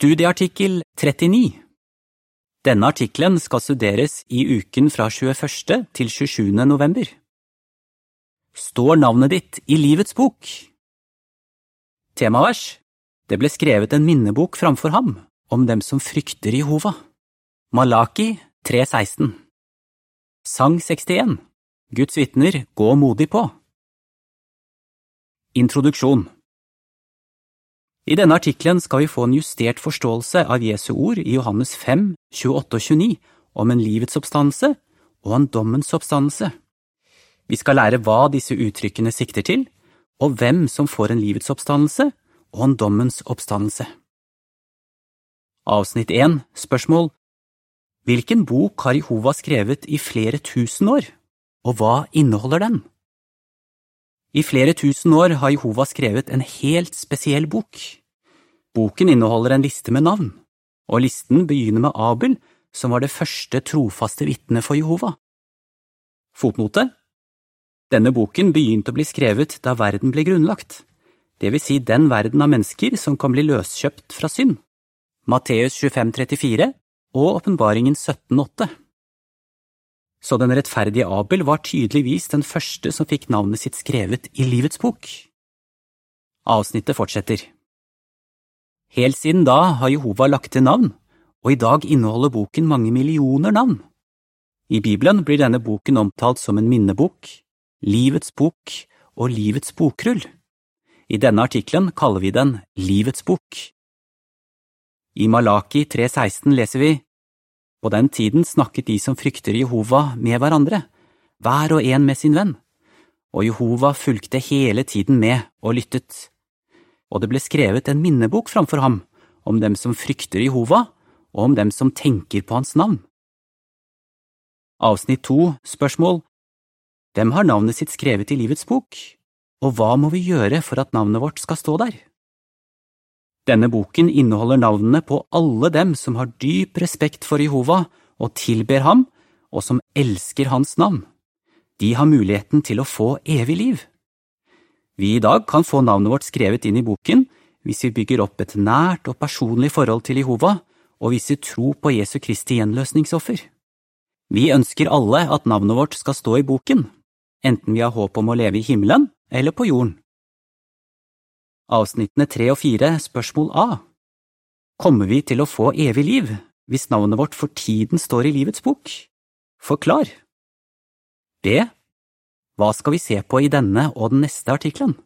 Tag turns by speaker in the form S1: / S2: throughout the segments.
S1: Studieartikkel 39 Denne artikkelen skal studeres i uken fra 21. til 27. november. Står navnet ditt i Livets bok? Temavers Det ble skrevet en minnebok framfor ham om dem som frykter Jehova. Malaki 3.16 Sang 61 Guds vitner, gå modig på. Introduksjon I denne artikkelen skal vi få en justert forståelse av Jesu ord i Johannes 5, 28 og 29 om en livets oppstandelse og en dommens oppstandelse. Vi skal lære hva disse uttrykkene sikter til, og hvem som får en livets oppstandelse og en dommens oppstandelse. Avsnitt 1 Spørsmål Hvilken bok har Jehova skrevet i flere tusen år, og hva inneholder den? I flere tusen år har Jehova skrevet en helt spesiell bok. Boken inneholder en liste med navn, og listen begynner med Abel, som var det første trofaste vitnet for Jehova. Fotnote Denne boken begynte å bli skrevet da verden ble grunnlagt, det vil si den verden av mennesker som kan bli løskjøpt fra synd. Matteus 25,34 og Åpenbaringen 17,8. Så den rettferdige Abel var tydeligvis den første som fikk navnet sitt skrevet i Livets bok. Avsnittet fortsetter. Helt siden da har Jehova lagt til navn, og i dag inneholder boken mange millioner navn. I Bibelen blir denne boken omtalt som en minnebok, Livets bok og Livets bokrull. I denne artikkelen kaller vi den Livets bok. I Malaki 3.16 leser vi På den tiden snakket de som frykter Jehova med hverandre, hver og en med sin venn, og Jehova fulgte hele tiden med og lyttet. Og det ble skrevet en minnebok framfor ham om dem som frykter Jehova, og om dem som tenker på hans navn. Avsnitt to Spørsmål Hvem har navnet sitt skrevet i Livets bok, og hva må vi gjøre for at navnet vårt skal stå der? Denne boken inneholder navnene på alle dem som har dyp respekt for Jehova og tilber ham, og som elsker hans navn. De har muligheten til å få evig liv. Vi i dag kan få navnet vårt skrevet inn i boken hvis vi bygger opp et nært og personlig forhold til Jehova og viser tro på Jesu Kristi gjenløsningsoffer. Vi ønsker alle at navnet vårt skal stå i boken, enten vi har håp om å leve i himmelen eller på jorden. Avsnittene tre og fire, spørsmål A Kommer vi til å få evig liv hvis navnet vårt for tiden står i livets bok? Forklar. B. Hva skal vi se på i denne og den neste artikkelen?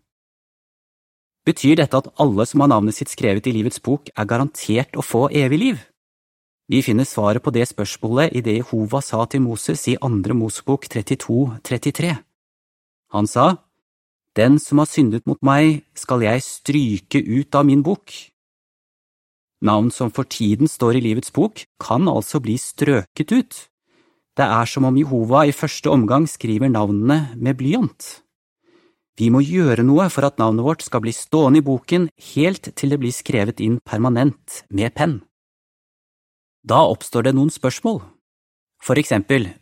S1: Betyr dette at alle som har navnet sitt skrevet i livets bok, er garantert å få evig liv? Vi finner svaret på det spørsmålet i det Jehova sa til Moses i andre Mosebok 32, 33. Han sa, Den som har syndet mot meg, skal jeg stryke ut av min bok. Navn som for tiden står i livets bok, kan altså bli strøket ut. Det er som om Jehova i første omgang skriver navnene med blyant. Vi må gjøre noe for at navnet vårt skal bli stående i boken helt til det blir skrevet inn permanent med penn. Da oppstår det noen spørsmål. For eksempel,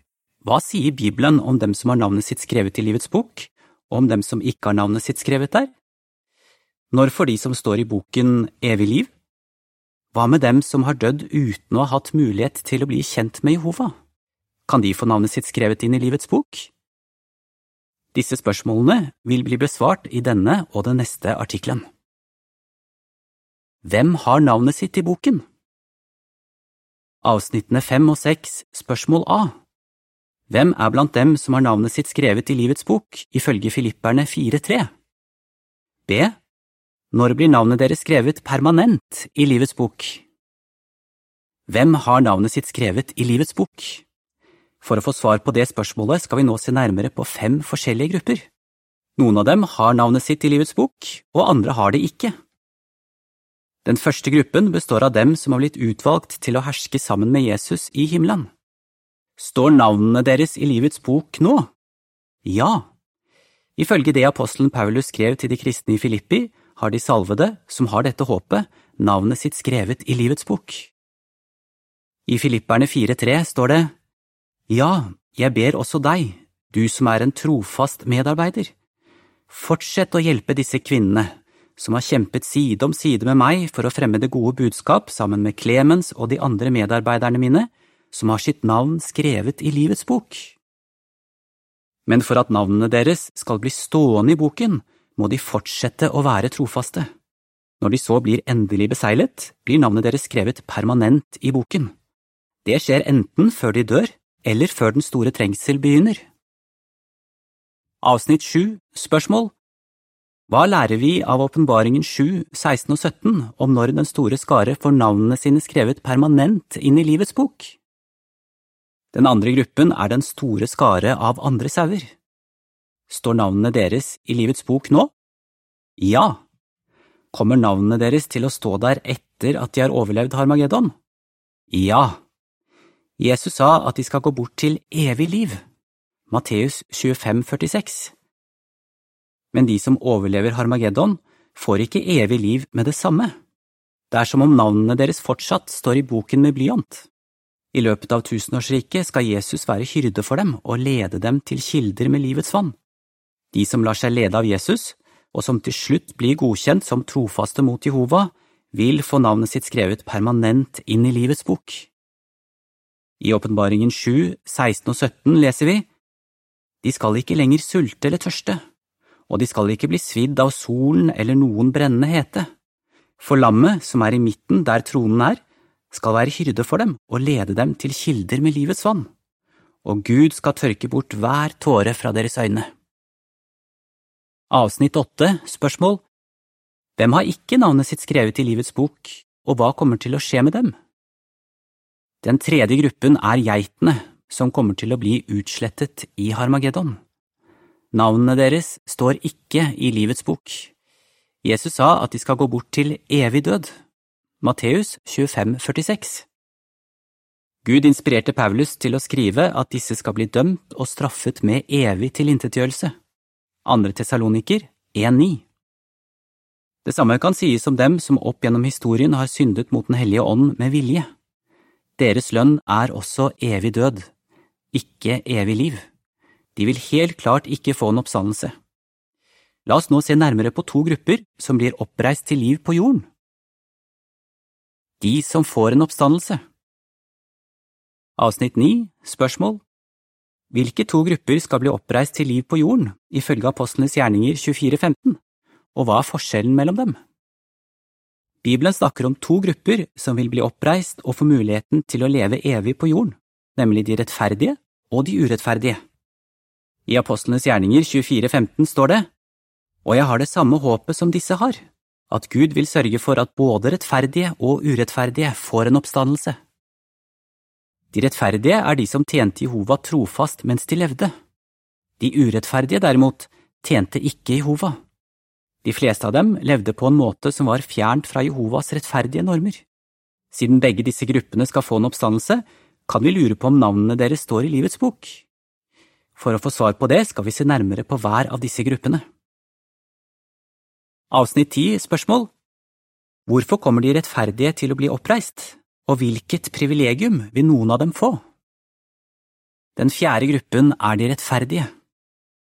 S1: hva sier Bibelen om dem som har navnet sitt skrevet i livets bok, og om dem som ikke har navnet sitt skrevet der? Når får de som står i boken evig liv? Hva med dem som har dødd uten å ha hatt mulighet til å bli kjent med Jehova? Kan de få navnet sitt skrevet inn i livets bok? Disse spørsmålene vil bli besvart i denne og den neste artikkelen. Hvem har navnet sitt i boken? Avsnittene fem og seks, spørsmål A. Hvem er blant dem som har navnet sitt skrevet i livets bok, ifølge Filipperne 4.3? B. Når blir navnet deres skrevet permanent i livets bok? Hvem har navnet sitt skrevet i livets bok? For å få svar på det spørsmålet skal vi nå se nærmere på fem forskjellige grupper. Noen av dem har navnet sitt i livets bok, og andre har det ikke. Den første gruppen består av dem som har blitt utvalgt til å herske sammen med Jesus i himmelen. Står navnene deres i livets bok nå? Ja. Ifølge det apostelen Paulus skrev til de kristne i Filippi, har de salvede, som har dette håpet, navnet sitt skrevet i livets bok. I Filipperne 4.3 står det Ja, jeg ber også deg, du som er en trofast medarbeider. Fortsett å hjelpe disse kvinnene, som har kjempet side om side med meg for å fremme det gode budskap sammen med Clemens og de andre medarbeiderne mine, som har sitt navn skrevet i livets bok. Men for at navnene deres skal bli stående i boken, må de fortsette å være trofaste. Når de så blir endelig beseglet, blir navnet deres skrevet permanent i boken. Det skjer enten før de dør, eller før den store trengsel begynner. Avsnitt 7 Spørsmål Hva lærer vi av Åpenbaringen 7, 16 og 17 om når den store skare får navnene sine skrevet permanent inn i livets bok? Den andre gruppen er den store skare av andre sauer. Står navnene deres i livets bok nå? Ja. Kommer navnene deres til å stå der etter at de har overlevd Harmageddon? Ja. Jesus sa at de skal gå bort til evig liv. Matteus 25, 46. Men de som overlever Harmageddon, får ikke evig liv med det samme. Det er som om navnene deres fortsatt står i boken med blyant. I løpet av tusenårsriket skal Jesus være hyrde for dem og lede dem til kilder med livets vann. De som lar seg lede av Jesus, og som til slutt blir godkjent som trofaste mot Jehova, vil få navnet sitt skrevet permanent inn i livets bok. I Åpenbaringen 7, 16 og 17 leser vi de skal ikke lenger sulte eller tørste, og de skal ikke bli svidd av solen eller noen brennende hete. For lammet, som er i midten der tronen er, skal være hyrde for dem og lede dem til kilder med livets vann, og Gud skal tørke bort hver tåre fra deres øyne. Avsnitt åtte, spørsmål Hvem har ikke navnet sitt skrevet i livets bok, og hva kommer til å skje med dem? Den tredje gruppen er geitene, som kommer til å bli utslettet i Harmageddon. Navnene deres står ikke i livets bok. Jesus sa at de skal gå bort til evig død. Matteus 25, 46. Gud inspirerte Paulus til å skrive at disse skal bli dømt og straffet med evig tilintetgjørelse. Andre Tessaloniker 1,9. Det samme kan sies om dem som opp gjennom historien har syndet mot Den hellige ånd med vilje. Deres lønn er også evig død ikke evig liv. De vil helt klart ikke få en oppstandelse. La oss nå se nærmere på to grupper som blir oppreist til liv på jorden. De som får en oppstandelse. Avsnitt 9 Spørsmål Hvilke to grupper skal bli oppreist til liv på jorden, ifølge Apostlenes gjerninger 2415, og hva er forskjellen mellom dem? Bibelen snakker om to grupper som vil bli oppreist og få muligheten til å leve evig på jorden, nemlig de rettferdige og de urettferdige. I Apostlenes gjerninger 24.15 står det, Og jeg har det samme håpet som disse har, at Gud vil sørge for at både rettferdige og urettferdige får en oppstandelse. De rettferdige er de som tjente Jehova trofast mens de levde. De urettferdige, derimot, tjente ikke Jehova. De fleste av dem levde på en måte som var fjernt fra Jehovas rettferdige normer. Siden begge disse gruppene skal få en oppstandelse, kan vi lure på om navnene deres står i livets bok. For å få svar på det skal vi se nærmere på hver av disse gruppene. Avsnitt 10 Spørsmål Hvorfor kommer de rettferdige til å bli oppreist, og hvilket privilegium vil noen av dem få? Den fjerde gruppen er de rettferdige.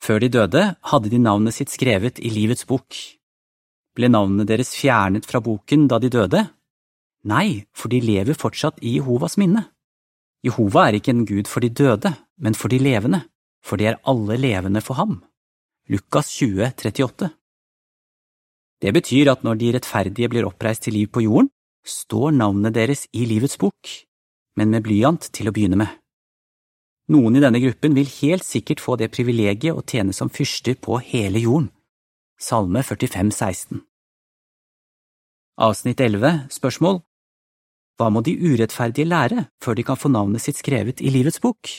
S1: Før de døde, hadde de navnet sitt skrevet i livets bok. Ble navnene deres fjernet fra boken da de døde? Nei, for de lever fortsatt i Jehovas minne. Jehova er ikke en gud for de døde, men for de levende, for de er alle levende for ham. Lukas 20, 38 Det betyr at når de rettferdige blir oppreist til liv på jorden, står navnet deres i livets bok, men med blyant til å begynne med. Noen i denne gruppen vil helt sikkert få det privilegiet å tjene som fyrster på hele jorden. Salme 45, 16 Avsnitt 11, spørsmål hva må de urettferdige lære før de kan få navnet sitt skrevet i livets bok?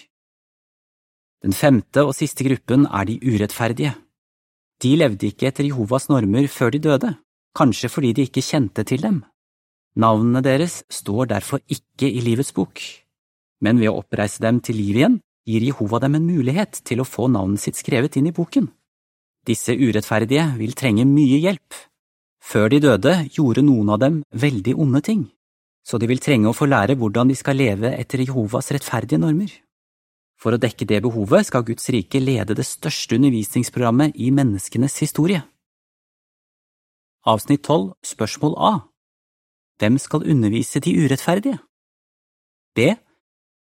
S1: Den femte og siste gruppen er de urettferdige. De levde ikke etter Jehovas normer før de døde, kanskje fordi de ikke kjente til dem. Navnene deres står derfor ikke i livets bok, men ved å oppreise dem til liv igjen gir Jehova dem en mulighet til å få navnet sitt skrevet inn i boken. Disse urettferdige vil trenge mye hjelp. Før de døde gjorde noen av dem veldig onde ting så de vil trenge å få lære hvordan de skal leve etter Jehovas rettferdige normer. For å dekke det behovet skal Guds rike lede det største undervisningsprogrammet i menneskenes historie. avsnitt 12, spørsmål A. Hvem skal undervise de urettferdige? B.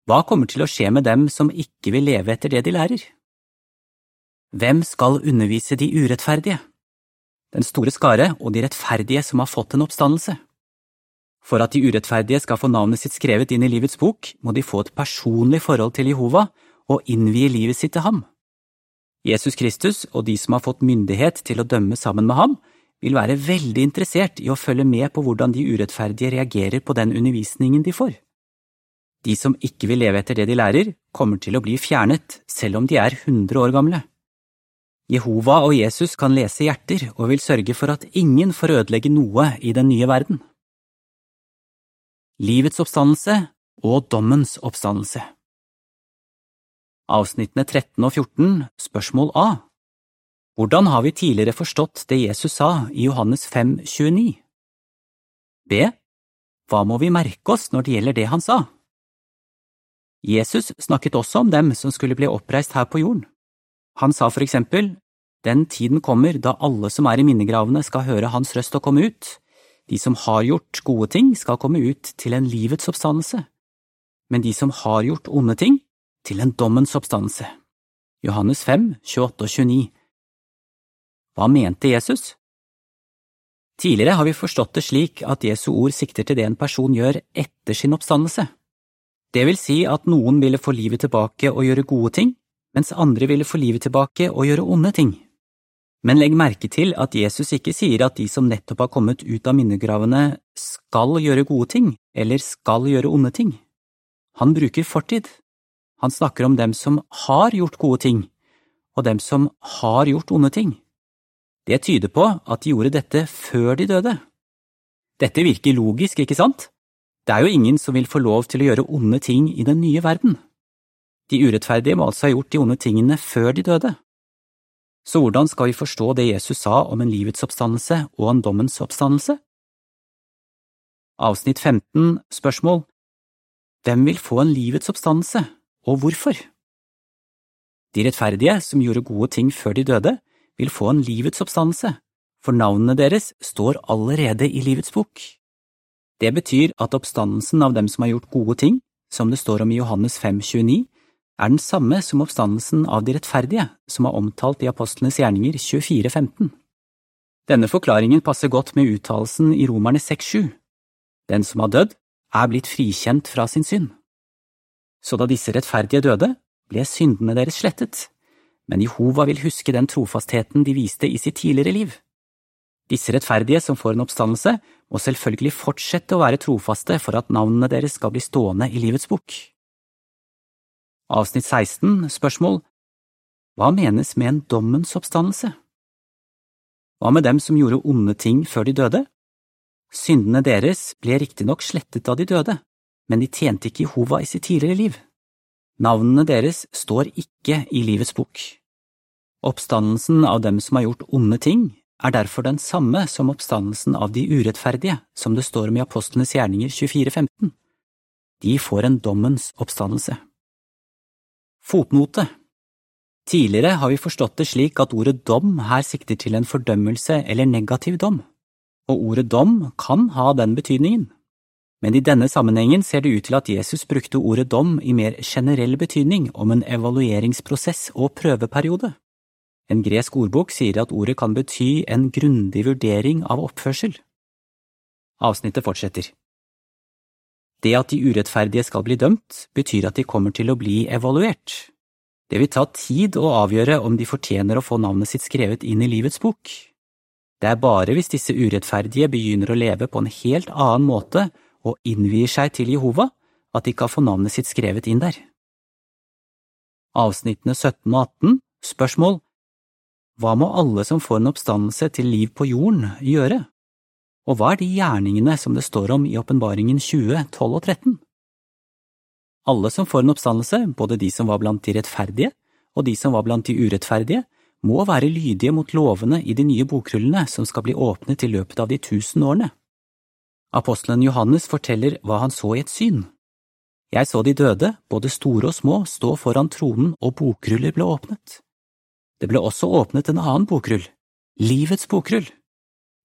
S1: Hva kommer til å skje med dem som ikke vil leve etter det de lærer? Hvem skal undervise de urettferdige? Den store skare og de rettferdige som har fått en oppstandelse. For at de urettferdige skal få navnet sitt skrevet inn i livets bok, må de få et personlig forhold til Jehova og innvie livet sitt til ham. Jesus Kristus og de som har fått myndighet til å dømme sammen med ham, vil være veldig interessert i å følge med på hvordan de urettferdige reagerer på den undervisningen de får. De som ikke vil leve etter det de lærer, kommer til å bli fjernet, selv om de er hundre år gamle. Jehova og Jesus kan lese hjerter og vil sørge for at ingen får ødelegge noe i den nye verden. Livets oppstandelse og dommens oppstandelse Avsnittene 13 og 14, spørsmål A Hvordan har vi tidligere forstått det Jesus sa i Johannes 5, 29? B. Hva må vi merke oss når det gjelder det han sa? Jesus snakket også om dem som skulle bli oppreist her på jorden. Han sa for eksempel, Den tiden kommer da alle som er i minnegravene skal høre hans røst og komme ut. De som har gjort gode ting, skal komme ut til en livets oppstandelse, men de som har gjort onde ting, til en dommens oppstandelse. Johannes 5, 28 og 29 Hva mente Jesus? Tidligere har vi forstått det slik at Jesu ord sikter til det en person gjør etter sin oppstandelse. Det vil si at noen ville få livet tilbake og gjøre gode ting, mens andre ville få livet tilbake og gjøre onde ting. Men legg merke til at Jesus ikke sier at de som nettopp har kommet ut av minnegravene, skal gjøre gode ting eller skal gjøre onde ting. Han bruker fortid. Han snakker om dem som har gjort gode ting, og dem som har gjort onde ting. Det tyder på at de gjorde dette før de døde. Dette virker logisk, ikke sant? Det er jo ingen som vil få lov til å gjøre onde ting i den nye verden. De urettferdige må altså ha gjort de onde tingene før de døde. Så hvordan skal vi forstå det Jesus sa om en livets oppstandelse og en dommens oppstandelse? Avsnitt 15, spørsmål Hvem vil få en livets oppstandelse, og hvorfor? De rettferdige, som gjorde gode ting før de døde, vil få en livets oppstandelse, for navnene deres står allerede i livets bok. Det betyr at oppstandelsen av dem som har gjort gode ting, som det står om i Johannes 5,29, er den samme som oppstandelsen av de rettferdige, som er omtalt i Apostlenes gjerninger 24,15. Denne forklaringen passer godt med uttalelsen i Romerne 6,7. Den som har dødd, er blitt frikjent fra sin synd. Så da disse rettferdige døde, ble syndene deres slettet, men Jehova vil huske den trofastheten de viste i sitt tidligere liv. Disse rettferdige som får en oppstandelse, må selvfølgelig fortsette å være trofaste for at navnene deres skal bli stående i livets bok. Avsnitt 16, spørsmål Hva menes med en dommens oppstandelse? Hva med dem som gjorde onde ting før de døde? Syndene deres ble riktignok slettet da de døde, men de tjente ikke Jehova i sitt tidligere liv. Navnene deres står ikke i livets bok. Oppstandelsen av dem som har gjort onde ting, er derfor den samme som oppstandelsen av de urettferdige, som det står om i apostlenes gjerninger 24.15. De får en dommens oppstandelse. Fotnote Tidligere har vi forstått det slik at ordet dom her sikter til en fordømmelse eller negativ dom, og ordet dom kan ha den betydningen. Men i denne sammenhengen ser det ut til at Jesus brukte ordet dom i mer generell betydning om en evalueringsprosess og prøveperiode. En gresk ordbok sier at ordet kan bety en grundig vurdering av oppførsel. Avsnittet fortsetter. Det at de urettferdige skal bli dømt, betyr at de kommer til å bli evaluert. Det vil ta tid å avgjøre om de fortjener å få navnet sitt skrevet inn i livets bok. Det er bare hvis disse urettferdige begynner å leve på en helt annen måte og innvier seg til Jehova, at de kan få navnet sitt skrevet inn der. Avsnittene 17 og 18, spørsmål hva må alle som får en oppstandelse til liv på jorden, gjøre? Og hva er de gjerningene som det står om i Åpenbaringen 20, 12 og 13? Alle som får en oppstandelse, både de som var blant de rettferdige og de som var blant de urettferdige, må være lydige mot lovene i de nye bokrullene som skal bli åpnet i løpet av de tusen årene. Apostelen Johannes forteller hva han så i et syn. Jeg så de døde, både store og små, stå foran tronen og bokruller ble åpnet. Det ble også åpnet en annen bokrull, Livets bokrull.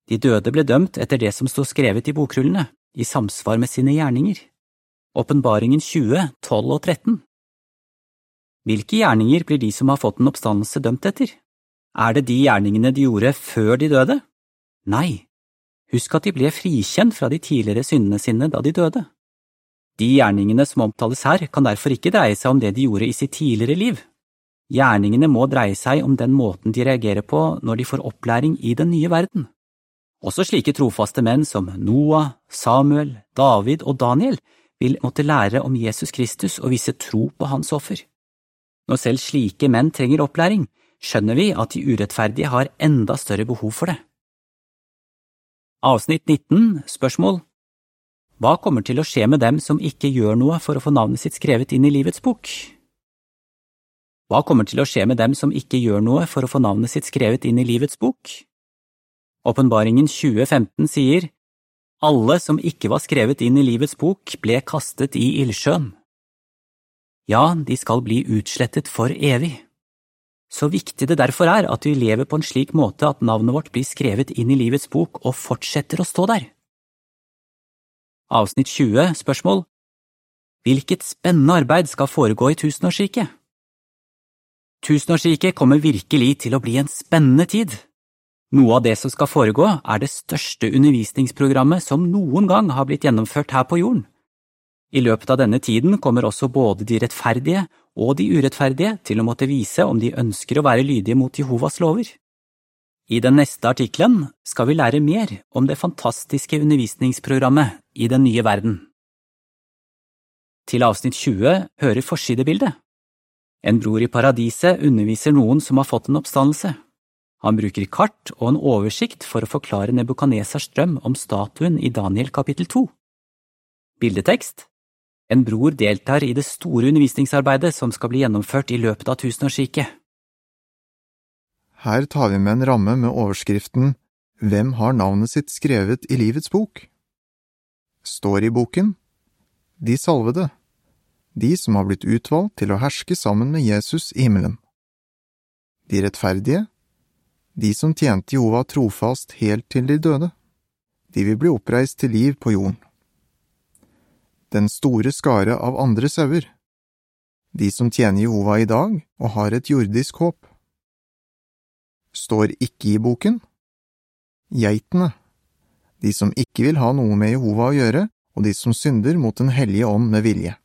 S1: De døde ble dømt etter det som sto skrevet i bokrullene, i samsvar med sine gjerninger. Åpenbaringen 20, 12 og 13. Hvilke gjerninger blir de som har fått en oppstandelse dømt etter? Er det de gjerningene de gjorde før de døde? Nei, husk at de ble frikjent fra de tidligere syndene sine da de døde. De gjerningene som omtales her, kan derfor ikke dreie seg om det de gjorde i sitt tidligere liv. Gjerningene må dreie seg om den måten de reagerer på når de får opplæring i den nye verden. Også slike trofaste menn som Noah, Samuel, David og Daniel vil måtte lære om Jesus Kristus og vise tro på hans offer. Når selv slike menn trenger opplæring, skjønner vi at de urettferdige har enda større behov for det. Avsnitt 19, spørsmål Hva kommer til å skje med dem som ikke gjør noe for å få navnet sitt skrevet inn i livets bok? Hva kommer til å skje med dem som ikke gjør noe for å få navnet sitt skrevet inn i livets bok? Åpenbaringen 2015 sier, Alle som ikke var skrevet inn i livets bok, ble kastet i ildsjøen. Ja, de skal bli utslettet for evig. Så viktig det derfor er at vi lever på en slik måte at navnet vårt blir skrevet inn i livets bok og fortsetter å stå der. Avsnitt 20, spørsmål Hvilket spennende arbeid skal foregå i tusenårsriket? Tusenårsriket kommer virkelig til å bli en spennende tid. Noe av det som skal foregå, er det største undervisningsprogrammet som noen gang har blitt gjennomført her på jorden. I løpet av denne tiden kommer også både de rettferdige og de urettferdige til å måtte vise om de ønsker å være lydige mot Jehovas lover. I den neste artikkelen skal vi lære mer om det fantastiske undervisningsprogrammet i den nye verden. Til avsnitt 20 hører forsidebildet. En bror i paradiset underviser noen som har fått en oppstandelse. Han bruker kart og en oversikt for å forklare Nebukadnesars drøm om statuen i Daniel kapittel 2. Bildetekst En bror deltar i det store undervisningsarbeidet som skal bli gjennomført i løpet av tusenårsriket.
S2: Her tar vi med en ramme med overskriften Hvem har navnet sitt skrevet i livets bok? Står i boken De salvede de som har blitt utvalgt til å herske sammen med Jesus i himmelen. De rettferdige, de som tjente Jehova trofast helt til de døde, de vil bli oppreist til liv på jorden. Den store skare av andre sauer, de som tjener Jehova i dag og har et jordisk håp. Står ikke i boken? Geitene, de som ikke vil ha noe med Jehova å gjøre, og de som synder mot Den hellige ånd med vilje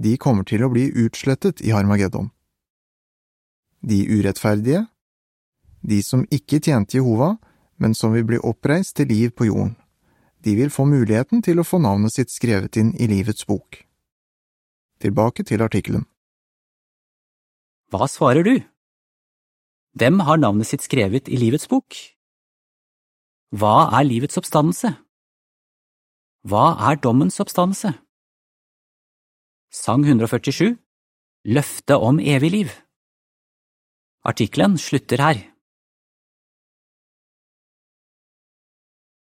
S2: de kommer til å bli utslettet i Harmageddon. De urettferdige, de som ikke tjente Jehova, men som vil bli oppreist til liv på jorden, de vil få muligheten til å få navnet sitt skrevet inn i livets bok. Tilbake til artikkelen.
S1: Hva svarer du? Hvem har navnet sitt skrevet i livets bok? Hva er livets oppstandelse? Hva er dommens oppstandelse? Sang 147 Løftet om evig liv Artikkelen slutter her.